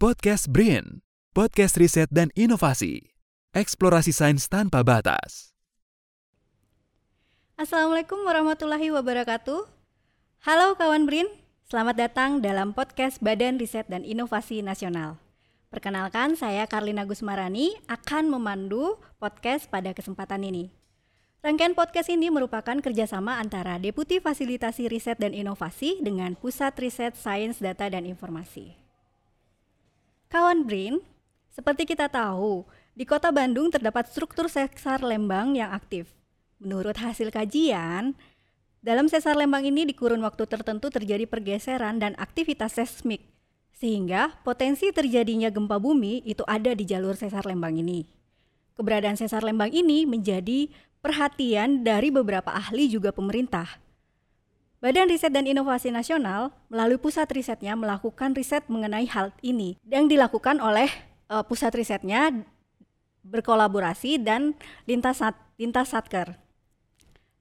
Podcast BRIN, podcast riset dan inovasi. Eksplorasi sains tanpa batas. Assalamualaikum warahmatullahi wabarakatuh. Halo kawan BRIN, selamat datang dalam podcast Badan Riset dan Inovasi Nasional. Perkenalkan, saya Karlina Gusmarani akan memandu podcast pada kesempatan ini. Rangkaian podcast ini merupakan kerjasama antara Deputi Fasilitasi Riset dan Inovasi dengan Pusat Riset Sains Data dan Informasi. Kawan BRIN, seperti kita tahu, di kota Bandung terdapat struktur sesar lembang yang aktif. Menurut hasil kajian, dalam sesar lembang ini di kurun waktu tertentu terjadi pergeseran dan aktivitas seismik, sehingga potensi terjadinya gempa bumi itu ada di jalur sesar lembang ini. Keberadaan sesar lembang ini menjadi perhatian dari beberapa ahli juga pemerintah. Badan Riset dan Inovasi Nasional melalui pusat risetnya melakukan riset mengenai hal ini yang dilakukan oleh uh, pusat risetnya berkolaborasi dan lintas sat, lintas satker.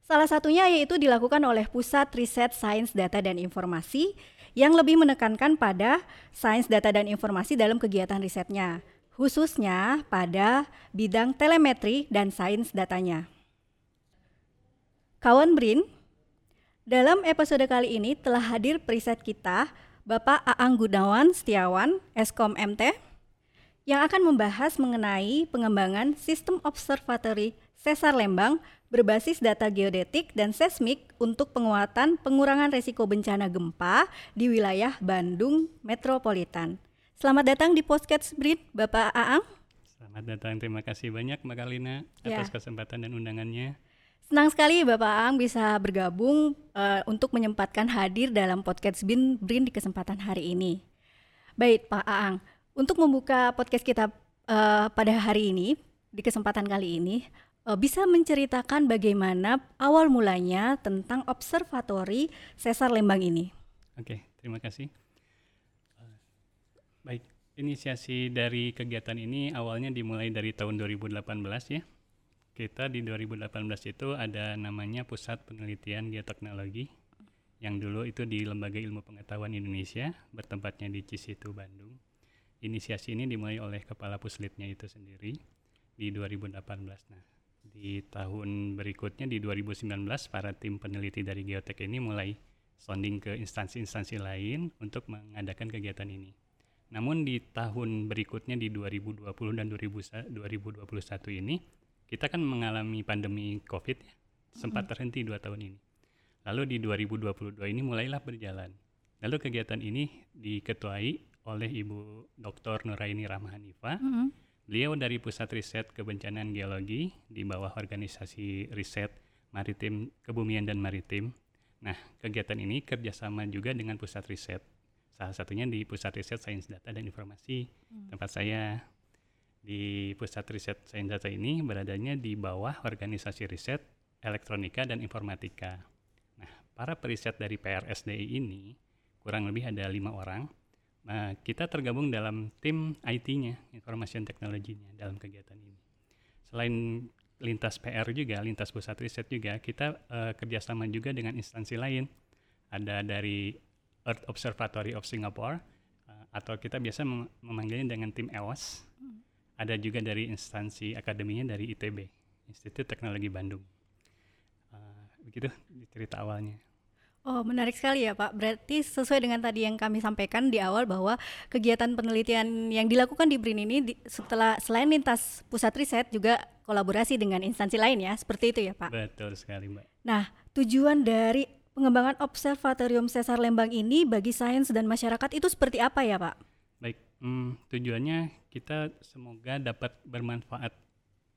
Salah satunya yaitu dilakukan oleh Pusat Riset Sains Data dan Informasi yang lebih menekankan pada sains data dan informasi dalam kegiatan risetnya, khususnya pada bidang telemetri dan sains datanya. Kawan BRIN dalam episode kali ini telah hadir periset kita, Bapak Aang Gunawan Setiawan, Eskom MT, yang akan membahas mengenai pengembangan sistem observatory Sesar Lembang berbasis data geodetik dan seismik untuk penguatan pengurangan resiko bencana gempa di wilayah Bandung Metropolitan. Selamat datang di podcast Brit, Bapak Aang. Selamat datang, terima kasih banyak Mbak Kalina atas ya. kesempatan dan undangannya. Senang sekali Bapak Aang bisa bergabung uh, untuk menyempatkan hadir dalam podcast Bin Brin di kesempatan hari ini. Baik Pak Aang, untuk membuka podcast kita uh, pada hari ini, di kesempatan kali ini, uh, bisa menceritakan bagaimana awal mulanya tentang observatori Sesar Lembang ini. Oke, terima kasih. baik, inisiasi dari kegiatan ini awalnya dimulai dari tahun 2018 ya kita di 2018 itu ada namanya Pusat Penelitian Geoteknologi yang dulu itu di Lembaga Ilmu Pengetahuan Indonesia bertempatnya di Cisitu Bandung. Inisiasi ini dimulai oleh kepala puslitnya itu sendiri di 2018. Nah, di tahun berikutnya di 2019 para tim peneliti dari geotek ini mulai sounding ke instansi-instansi lain untuk mengadakan kegiatan ini. Namun di tahun berikutnya di 2020 dan 2021 ini kita kan mengalami pandemi COVID ya, sempat terhenti dua tahun ini. Lalu di 2022 ini mulailah berjalan. Lalu kegiatan ini diketuai oleh Ibu Dr. Nuraini Rahmahanifa. Mm -hmm. Beliau dari Pusat Riset Kebencanaan Geologi di bawah organisasi riset maritim kebumian dan maritim. Nah, kegiatan ini kerjasama juga dengan pusat riset. Salah satunya di Pusat Riset Sains Data dan Informasi, hmm. tempat saya di pusat riset sains data ini beradanya di bawah organisasi riset elektronika dan informatika. Nah, para periset dari PRSDI ini kurang lebih ada lima orang. Nah, kita tergabung dalam tim IT-nya, information technology-nya dalam kegiatan ini. Selain lintas PR juga, lintas pusat riset juga, kita uh, kerjasama juga dengan instansi lain. Ada dari Earth Observatory of Singapore, uh, atau kita biasa mem memanggilnya dengan tim EOS. Ada juga dari instansi akademinya dari ITB, Institut Teknologi Bandung. Uh, begitu cerita awalnya. Oh, menarik sekali ya Pak. Berarti sesuai dengan tadi yang kami sampaikan di awal bahwa kegiatan penelitian yang dilakukan di BRIN ini di, setelah selain lintas pusat riset juga kolaborasi dengan instansi lain ya, seperti itu ya Pak? Betul sekali Mbak. Nah, tujuan dari pengembangan Observatorium Sesar Lembang ini bagi sains dan masyarakat itu seperti apa ya Pak? Hmm, tujuannya kita semoga dapat bermanfaat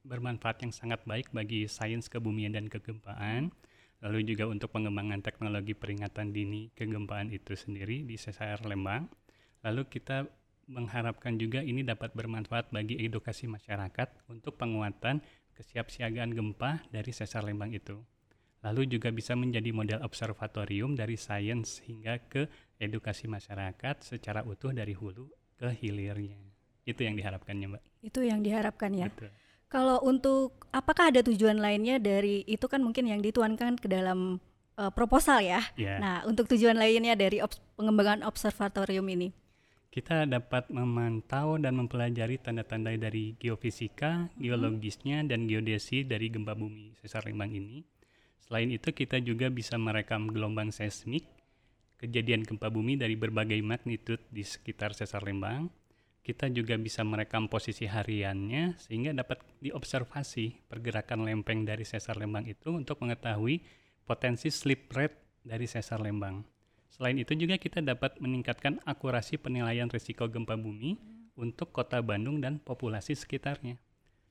bermanfaat yang sangat baik bagi sains kebumian dan kegempaan, lalu juga untuk pengembangan teknologi peringatan dini kegempaan itu sendiri di CSR Lembang. Lalu kita mengharapkan juga ini dapat bermanfaat bagi edukasi masyarakat untuk penguatan kesiapsiagaan gempa dari sesar Lembang itu. Lalu juga bisa menjadi model observatorium dari sains hingga ke edukasi masyarakat secara utuh dari hulu ke hilirnya. Itu yang diharapkannya, Mbak. Itu yang diharapkan ya. Betul. Kalau untuk apakah ada tujuan lainnya dari itu kan mungkin yang dituankan ke dalam uh, proposal ya. Yeah. Nah, untuk tujuan lainnya dari obs pengembangan observatorium ini. Kita dapat memantau dan mempelajari tanda-tanda dari geofisika, geologisnya, dan geodesi dari gempa bumi sesar Lembang ini. Selain itu, kita juga bisa merekam gelombang seismik, kejadian gempa bumi dari berbagai magnitude di sekitar sesar Lembang. Kita juga bisa merekam posisi hariannya sehingga dapat diobservasi pergerakan lempeng dari sesar Lembang itu untuk mengetahui potensi slip rate dari sesar Lembang. Selain itu juga kita dapat meningkatkan akurasi penilaian risiko gempa bumi untuk kota Bandung dan populasi sekitarnya.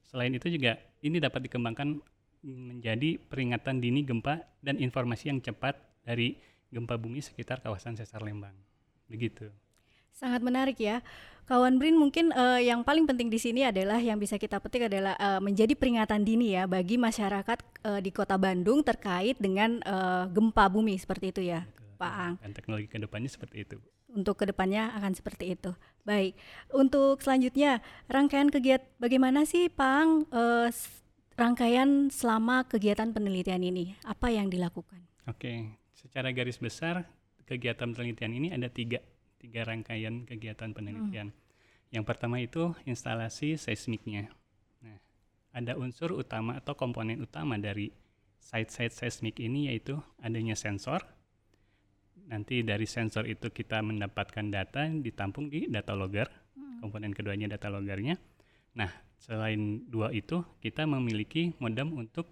Selain itu juga ini dapat dikembangkan menjadi peringatan dini gempa dan informasi yang cepat dari gempa bumi sekitar kawasan sesar Lembang. Begitu. Sangat menarik ya. Kawan Brin mungkin uh, yang paling penting di sini adalah yang bisa kita petik adalah uh, menjadi peringatan dini ya bagi masyarakat uh, di Kota Bandung terkait dengan uh, gempa bumi seperti itu ya. Pak Ang. Dan teknologi ke depannya seperti itu. Untuk ke depannya akan seperti itu. Baik, untuk selanjutnya rangkaian kegiatan bagaimana sih Pak Ang eh, rangkaian selama kegiatan penelitian ini? Apa yang dilakukan? Oke, secara garis besar kegiatan penelitian ini ada tiga tiga rangkaian kegiatan penelitian. Hmm. Yang pertama itu instalasi seismiknya. Nah, ada unsur utama atau komponen utama dari site-site seismik ini yaitu adanya sensor, nanti dari sensor itu kita mendapatkan data ditampung di data logger hmm. komponen keduanya data loggernya nah selain dua itu kita memiliki modem untuk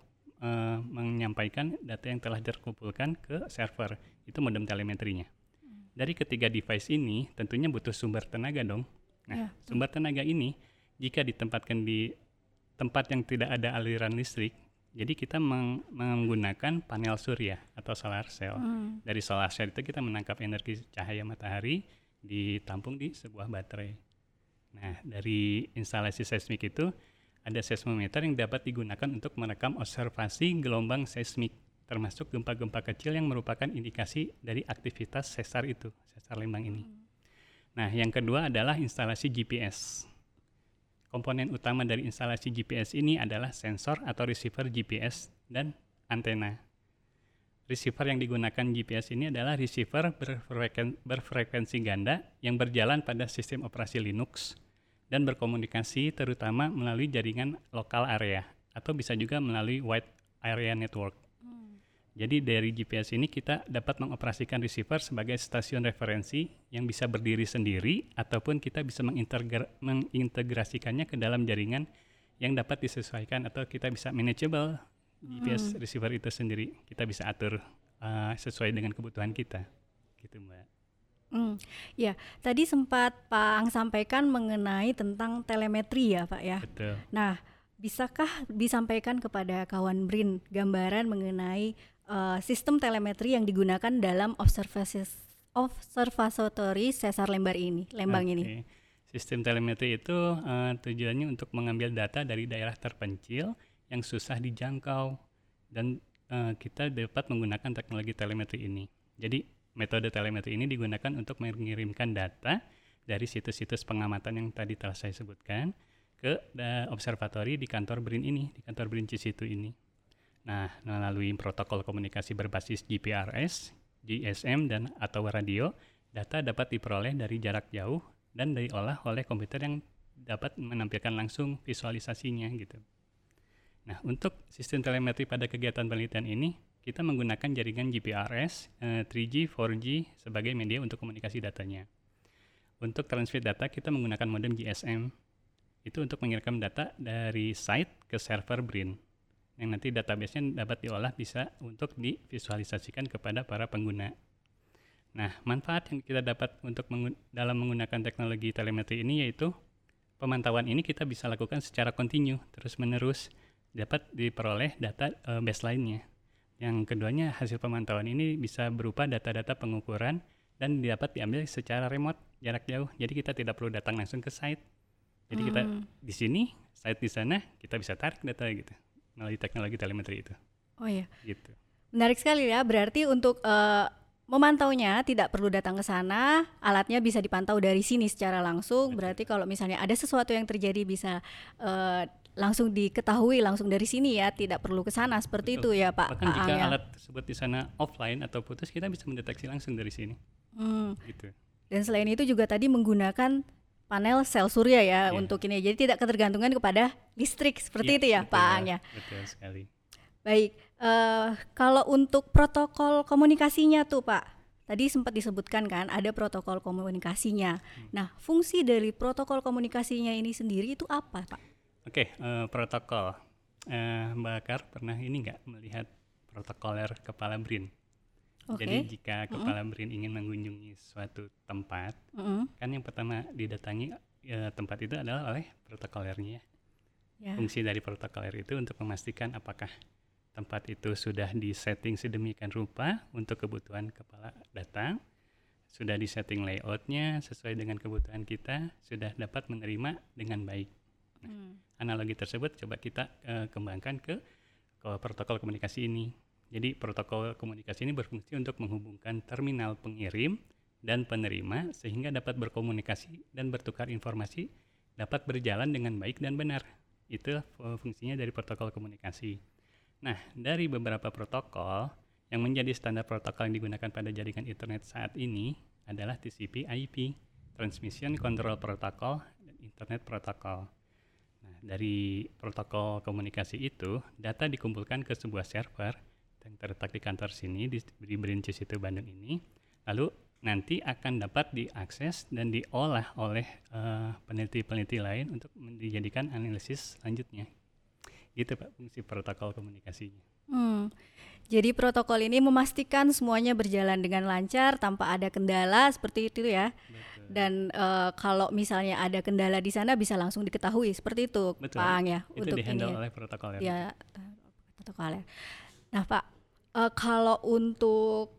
uh, menyampaikan data yang telah terkumpulkan ke server itu modem telemetrinya hmm. dari ketiga device ini tentunya butuh sumber tenaga dong nah yeah. sumber tenaga ini jika ditempatkan di tempat yang tidak ada aliran listrik jadi kita meng menggunakan panel surya atau solar cell. Hmm. Dari solar cell itu kita menangkap energi cahaya matahari ditampung di sebuah baterai. Nah, dari instalasi seismik itu ada seismometer yang dapat digunakan untuk merekam observasi gelombang seismik termasuk gempa-gempa kecil yang merupakan indikasi dari aktivitas sesar itu, sesar Lembang ini. Hmm. Nah, yang kedua adalah instalasi GPS. Komponen utama dari instalasi GPS ini adalah sensor atau receiver GPS dan antena. Receiver yang digunakan GPS ini adalah receiver berfrekuensi, berfrekuensi ganda yang berjalan pada sistem operasi Linux dan berkomunikasi terutama melalui jaringan lokal area atau bisa juga melalui wide area network. Jadi dari GPS ini kita dapat mengoperasikan receiver sebagai stasiun referensi yang bisa berdiri sendiri ataupun kita bisa mengintegrasikannya ke dalam jaringan yang dapat disesuaikan atau kita bisa manageable GPS hmm. receiver itu sendiri. Kita bisa atur uh, sesuai dengan kebutuhan kita. Gitu, Mbak. Hmm, ya, tadi sempat Pak Ang sampaikan mengenai tentang telemetri ya, Pak ya. Betul. Nah, bisakah disampaikan kepada kawan Brin gambaran mengenai uh, sistem telemetri yang digunakan dalam observasi observatori sesar lembar ini, Lembang okay. ini. Sistem telemetri itu uh, tujuannya untuk mengambil data dari daerah terpencil yang susah dijangkau dan uh, kita dapat menggunakan teknologi telemetri ini. Jadi metode telemetri ini digunakan untuk mengirimkan data dari situs-situs pengamatan yang tadi telah saya sebutkan ke observatori di kantor BRIN ini, di kantor BRIN Cisitu ini. Nah, melalui protokol komunikasi berbasis GPRS, GSM, dan atau radio, data dapat diperoleh dari jarak jauh dan diolah oleh komputer yang dapat menampilkan langsung visualisasinya gitu. Nah, untuk sistem telemetri pada kegiatan penelitian ini, kita menggunakan jaringan GPRS, eh, 3G, 4G sebagai media untuk komunikasi datanya. Untuk transfer data, kita menggunakan modem GSM. Itu untuk mengirimkan data dari site ke server BRIN yang nanti database-nya dapat diolah bisa untuk divisualisasikan kepada para pengguna. Nah, manfaat yang kita dapat untuk mengun dalam menggunakan teknologi telemetri ini yaitu pemantauan ini kita bisa lakukan secara kontinu, terus-menerus dapat diperoleh data e, baseline-nya. Yang keduanya hasil pemantauan ini bisa berupa data-data pengukuran dan dapat diambil secara remote jarak jauh. Jadi kita tidak perlu datang langsung ke site. Jadi hmm. kita di sini, site di sana, kita bisa tarik data gitu melalui teknologi telemetri itu. Oh iya. Gitu. Menarik sekali ya. Berarti untuk uh, memantaunya tidak perlu datang ke sana, alatnya bisa dipantau dari sini secara langsung. Betul. Berarti kalau misalnya ada sesuatu yang terjadi bisa uh, langsung diketahui langsung dari sini ya, tidak perlu ke sana seperti Betul. itu ya Pak. Bahkan Pak jika ya. alat tersebut di sana offline atau putus, kita bisa mendeteksi langsung dari sini. Hmm. Gitu. Dan selain itu juga tadi menggunakan panel sel surya ya Iya. untuk ini. Jadi tidak ketergantungan kepada listrik seperti Iya, itu ya betul, Pak Ang ya. Betul sekali. Baik, eh, kalau untuk protokol komunikasinya tuh Pak, tadi sempat disebutkan kan ada protokol komunikasinya. Hmm. Nah, fungsi dari protokol komunikasinya ini sendiri itu apa Pak? Oke, eh, protokol. Eh, Mbak Kar pernah ini nggak melihat protokoler kepala BRIN? Oke. Jadi jika kepala BRIN ingin mengunjungi suatu tempat, Mm-mm. kan yang pertama didatangi eh, tempat itu adalah oleh protokolernya. ya. Ya. Fungsi dari protokoler itu untuk memastikan apakah tempat itu sudah disetting sedemikian rupa untuk kebutuhan kepala datang, sudah disetting layoutnya sesuai dengan kebutuhan kita, sudah dapat menerima dengan baik. Hmm. Analogi tersebut coba kita eh, kembangkan ke, ke protokol komunikasi ini. Jadi protokol komunikasi ini berfungsi untuk menghubungkan terminal pengirim dan penerima sehingga dapat berkomunikasi dan bertukar informasi dapat berjalan dengan baik dan benar. Itu eh, fungsinya dari protokol komunikasi. Nah, dari beberapa protokol yang menjadi standar protokol yang digunakan pada jaringan internet saat ini adalah TCP/IP, Transmission Control Protocol dan Internet Protocol. Dari protokol komunikasi itu, data dikumpulkan ke sebuah server yang terletak di kantor sini di, di itu Bandung ini. Lalu nanti akan dapat diakses dan diolah oleh eh, peneliti-peneliti lain untuk dijadikan analisis selanjutnya. Gitu Pak fungsi protokol komunikasinya. Hmm. Jadi protokol ini memastikan semuanya berjalan dengan lancar tanpa ada kendala seperti itu ya. Betul. Dan eh, kalau misalnya ada kendala di sana bisa langsung diketahui seperti itu, Betul. Pak Ang ya. Itu untuk dihandle ini. oleh protokoler. ya protokoler. Nah Pak, eh, kalau untuk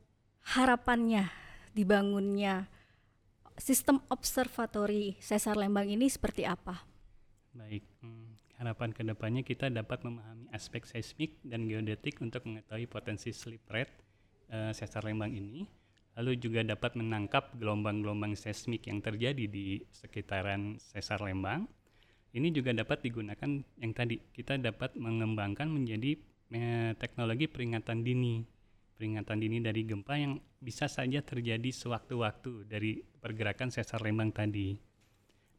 harapannya dibangunnya sistem observatory Sesar Lembang ini seperti apa? Baik, hmm, harapan ke depannya kita dapat memahami aspek seismik dan geodetik untuk mengetahui potensi slip rate eh, sesar Lembang ini, lalu juga dapat menangkap gelombang-gelombang seismik yang terjadi di sekitaran sesar Lembang. Ini juga dapat digunakan yang tadi kita dapat mengembangkan menjadi eh, teknologi peringatan dini, peringatan dini dari gempa yang bisa saja terjadi sewaktu-waktu dari pergerakan sesar Lembang tadi.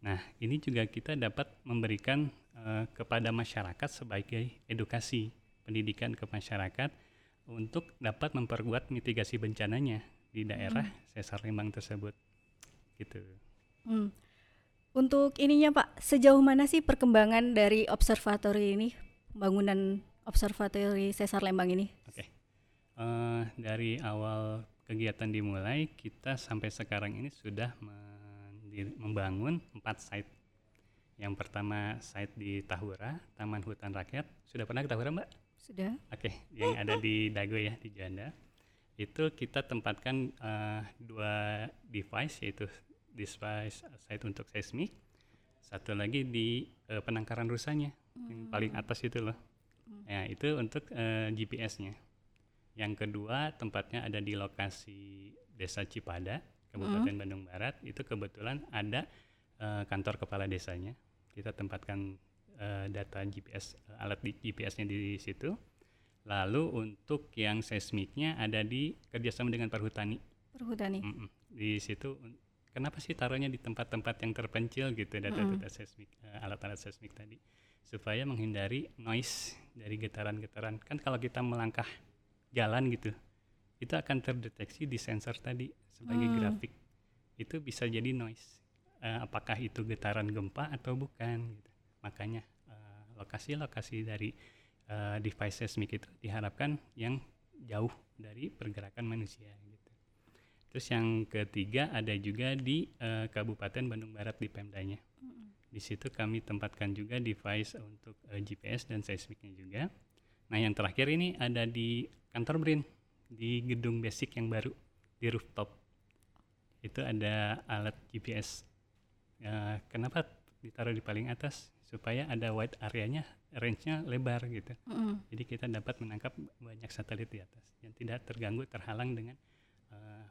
Nah, ini juga kita dapat memberikan eh, kepada masyarakat sebagai edukasi pendidikan ke masyarakat untuk dapat memperkuat mitigasi bencananya di daerah sesar Lembang tersebut. Gitu. Hmm. Untuk ininya Pak, sejauh mana sih perkembangan dari observatory ini, pembangunan observatory Sesar Lembang ini? Oke. Eh, dari awal kegiatan dimulai, kita sampai sekarang ini sudah membangun empat site. Yang pertama site di Tahura, Taman Hutan Rakyat. Sudah pernah ke Tahura, Mbak? Sudah? Oke, yang ada di Dago ya di Juanda. Itu kita tempatkan eh, dua device yaitu device site untuk seismik, satu lagi di eh, penangkaran rusanya yang paling atas itu loh. Ya itu untuk eh, GPS-nya. Yang kedua tempatnya ada di lokasi Desa Cipada, Kabupaten Bandung Barat. Itu kebetulan ada kantor kepala desanya. Kita tempatkan eh, data GPS eh, alat di GPS-nya di situ. Lalu untuk yang seismiknya ada di kerjasama dengan Perhutani. Perhutani. Mm-mm. Di situ kenapa sih taruhnya di tempat-tempat yang terpencil gitu data-data seismik eh, alat-alat seismik tadi supaya menghindari noise dari getaran-getaran. Kan kalau kita melangkah jalan gitu, itu akan terdeteksi di sensor tadi sebagai Hmm. grafik. Itu bisa jadi noise. Eh, apakah itu getaran gempa atau bukan gitu. Makanya eh, lokasi-lokasi dari eh, device seismik itu diharapkan yang jauh dari pergerakan manusia gitu. Terus yang ketiga ada juga di eh, Kabupaten Bandung Barat di Pemdanya. Di situ kami tempatkan juga device untuk eh, GPS dan seismiknya juga. Nah yang terakhir ini ada di kantor BRIN di gedung basic yang baru di rooftop. Itu ada alat GPS. Eh, kenapa ditaruh di paling atas? Supaya ada wide areanya, range-nya lebar gitu. Mm-mm. Jadi kita dapat menangkap banyak satelit di atas yang tidak terganggu terhalang dengan eh,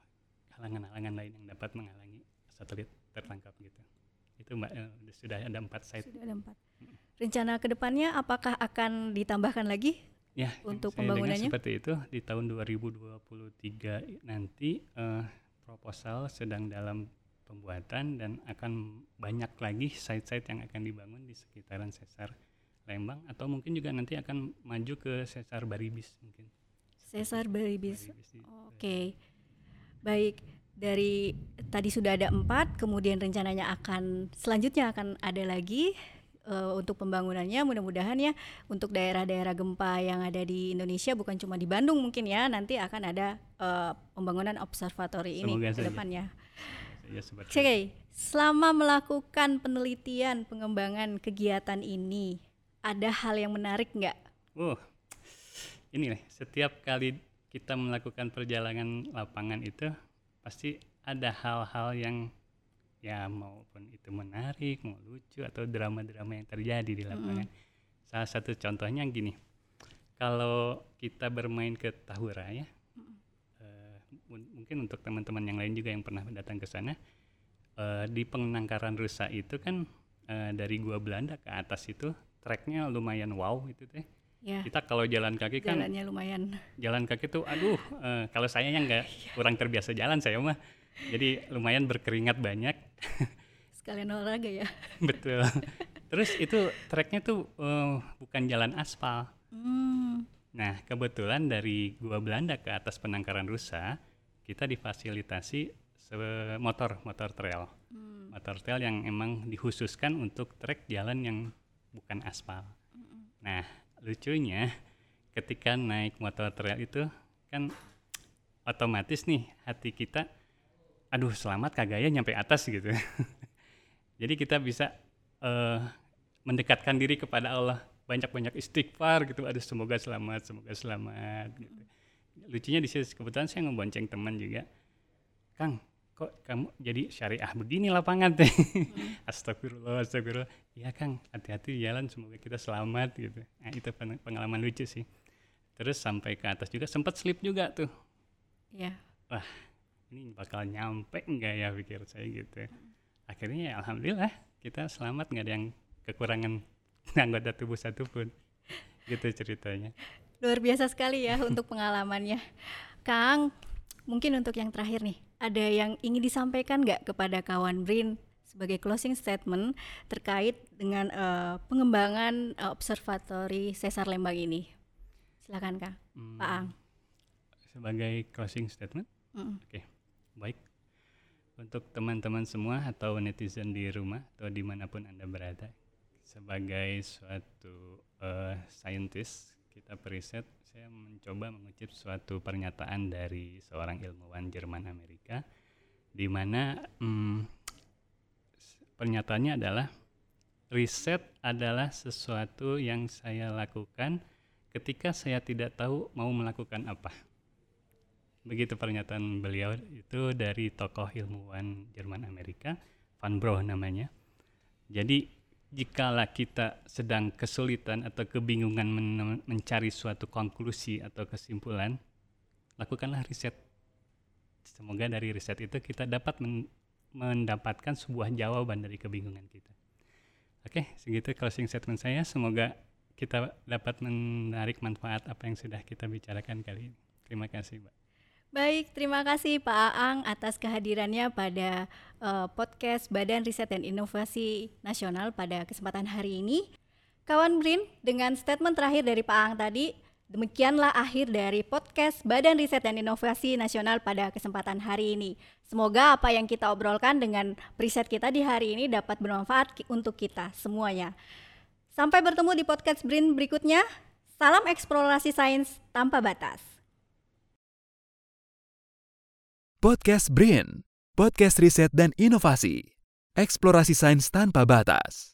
halangan-halangan lain yang dapat menghalangi satelit tertangkap gitu. Itu mbak eh, sudah ada empat site. Sudah ada empat. Rencana ke depannya apakah akan ditambahkan lagi? Ya, Untuk saya pembangunannya? seperti itu di tahun 2023 nanti eh, proposal sedang dalam pembuatan dan akan banyak lagi site-site yang akan dibangun di sekitaran Sesar Lembang atau mungkin juga nanti akan maju ke Sesar Baribis mungkin. Sesar Baribis. Baribis Oke, baik. Dari tadi sudah ada empat, kemudian rencananya akan selanjutnya akan ada lagi eh, untuk pembangunannya. Mudah-mudahan ya untuk daerah-daerah gempa yang ada di Indonesia bukan cuma di Bandung mungkin ya, nanti akan ada eh, pembangunan observatori ini Semoga ke saja. Ya seperti Oke, selama melakukan penelitian pengembangan kegiatan ini, ada hal yang menarik nggak? Oh, ini nih, setiap kali kita melakukan perjalanan lapangan itu pasti ada hal-hal yang ya maupun itu menarik, mau lucu atau drama-drama yang terjadi di lapangan. Salah satu contohnya gini, kalau kita bermain ke Tahura ya, mungkin untuk teman-teman yang lain juga yang pernah datang ke sana, eh, di penangkaran rusa itu kan eh, dari gua Belanda ke atas itu treknya lumayan wow itu teh. Ya, kita kalau jalan kaki kan jalannya lumayan. jalan kaki tuh aduh eh, kalau saya yang nggak kurang terbiasa jalan saya mah jadi lumayan berkeringat banyak. Sekalian olahraga ya. betul. Terus itu treknya tuh eh, bukan jalan aspal. Hmm, nah kebetulan dari gua Belanda ke atas penangkaran rusa kita difasilitasi se- motor motor trail. Motor trail yang emang dikhususkan untuk trek jalan yang bukan aspal. Nah lucunya ketika naik motor trail itu kan otomatis nih hati kita aduh selamat kagak ya nyampe atas gitu. Jadi kita bisa eh, mendekatkan diri kepada Allah. Banyak-banyak istighfar gitu. Aduh semoga selamat semoga selamat gitu lucunya di situ kebetulan saya ngebonceng teman juga. Kang kok kamu jadi syariah begini lapangan? Teh astagfirullah astagfirullah. Ya Kang hati-hati di jalan semoga kita selamat gitu. Nah itu pen- pengalaman lucu sih. Terus sampai ke atas juga sempat slip juga tuh. Ya. ini bakal nyampe enggak ya pikir saya gitu. Akhirnya ya alhamdulillah kita selamat nggak ada yang kekurangan anggota tubuh satupun. Gitu ceritanya Luar biasa sekali ya untuk pengalamannya. Kang, mungkin untuk yang terakhir nih, ada yang ingin disampaikan nggak kepada kawan Brin sebagai closing statement terkait dengan eh, pengembangan eh, observatori Sesar Lembang ini? Silakan Kang, Hmm, Pak Ang. sebagai closing statement Mm. Oke, baik. Untuk teman-teman semua atau netizen di rumah atau di mana pun Anda berada, sebagai suatu eh, scientist, kita periset, saya mencoba mengutip suatu pernyataan dari seorang ilmuwan Jerman Amerika, di mana mm, s- pernyataannya adalah riset adalah sesuatu yang saya lakukan ketika saya tidak tahu mau melakukan apa. Begitu pernyataan beliau itu dari tokoh ilmuwan Jerman Amerika, Van Broh namanya. Jadi jikalau kita sedang kesulitan atau kebingungan men- mencari suatu konklusi atau kesimpulan, lakukanlah riset. Semoga dari riset itu kita dapat men- mendapatkan sebuah jawaban dari kebingungan kita. Oke, segitu closing statement saya. Semoga kita dapat menarik manfaat apa yang sudah kita bicarakan kali ini. Terima kasih, Mbak. Baik, terima kasih Pak Aang atas kehadirannya pada eh, podcast Badan Riset dan Inovasi Nasional pada kesempatan hari ini. Kawan Brin, dengan statement terakhir dari Pak Aang tadi, demikianlah akhir dari podcast Badan Riset dan Inovasi Nasional pada kesempatan hari ini. Semoga apa yang kita obrolkan dengan riset kita di hari ini dapat bermanfaat untuk kita semuanya. Sampai bertemu di podcast Brin berikutnya. Salam eksplorasi sains tanpa batas. Podcast BRIN, podcast riset dan inovasi. Eksplorasi sains tanpa batas.